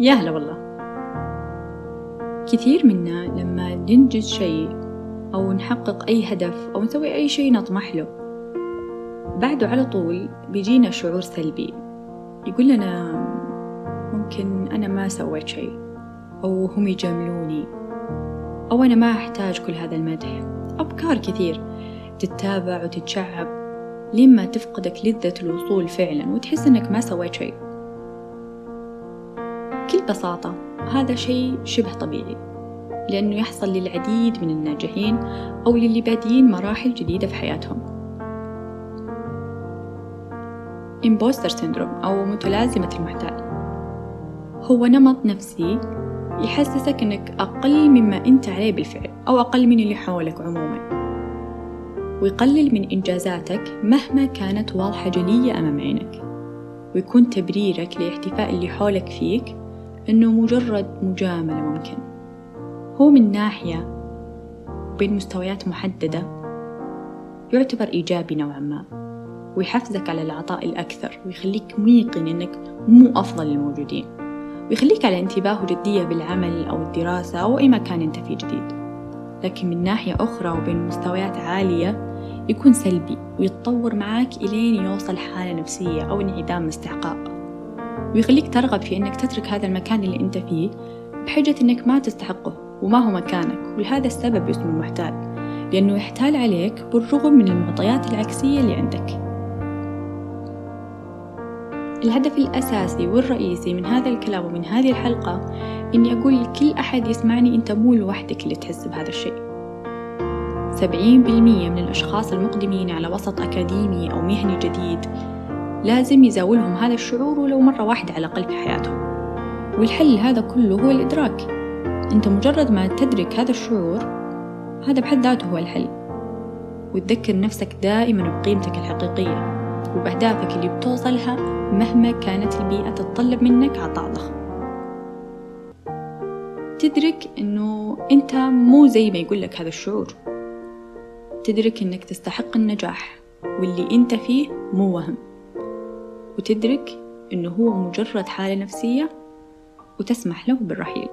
يا هلا والله. كثير منا لما ننجز شيء أو نحقق أي هدف أو نسوي أي شيء نطمح له بعده على طول بيجينا شعور سلبي. يقول لنا ممكن أنا ما سويت شيء أو هم يجاملوني أو أنا ما أحتاج كل هذا المدح. أفكار كثير. تتابع وتتشعب لين ما تفقدك لذة الوصول فعلا وتحس أنك ما سويت شيء. بكل بساطة هذا شيء شبه طبيعي لأنه يحصل للعديد من الناجحين أو للي بادين مراحل جديدة في حياتهم. imposter syndrome أو متلازمة المحتال. هو نمط نفسي يحسسك أنك أقل مما أنت عليه بالفعل أو أقل من اللي حولك عموما. ويقلل من إنجازاتك مهما كانت واضحة جلية أمام عينك. ويكون تبريرك لإحتفاء اللي حولك فيك إنه مجرد مجاملة ممكن. هو من ناحية بين مستويات محددة يعتبر إيجابي نوعا ما ويحفزك على العطاء الأكثر ويخليك ميقن إنك مو أفضل الموجودين ويخليك على انتباه وجدية بالعمل أو الدراسة أو أي مكان أنت فيه جديد. لكن من ناحية أخرى وبين مستويات عالية يكون سلبي ويتطور معاك إلين يوصل حالة نفسية أو انعدام استحقاق. ويخليك ترغب في أنك تترك هذا المكان اللي أنت فيه بحجة أنك ما تستحقه وما هو مكانك. ولهذا السبب اسمه المحتال لأنه يحتال عليك بالرغم من المعطيات العكسية اللي عندك. الهدف الأساسي والرئيسي من هذا الكلام ومن هذه الحلقة إني أقول لكل أحد يسمعني أنت مو لوحدك اللي تحس بهذا الشيء. سبعين بالمية من الأشخاص المقدمين على وسط أكاديمي أو مهني جديد لازم يزاولهم هذا الشعور ولو مرة واحدة على الأقل في حياتهم. والحل هذا كله هو الإدراك. أنت مجرد ما تدرك هذا الشعور هذا بحد ذاته هو الحل. وتذكر نفسك دائما بقيمتك الحقيقية وبأهدافك اللي بتوصلها مهما كانت البيئة تتطلب منك عطاء ضخم. تدرك أنه أنت مو زي ما يقول لك هذا الشعور. تدرك أنك تستحق النجاح واللي أنت فيه مو وهم. وتدرك أنه هو مجرد حالة نفسية وتسمح له بالرحيل.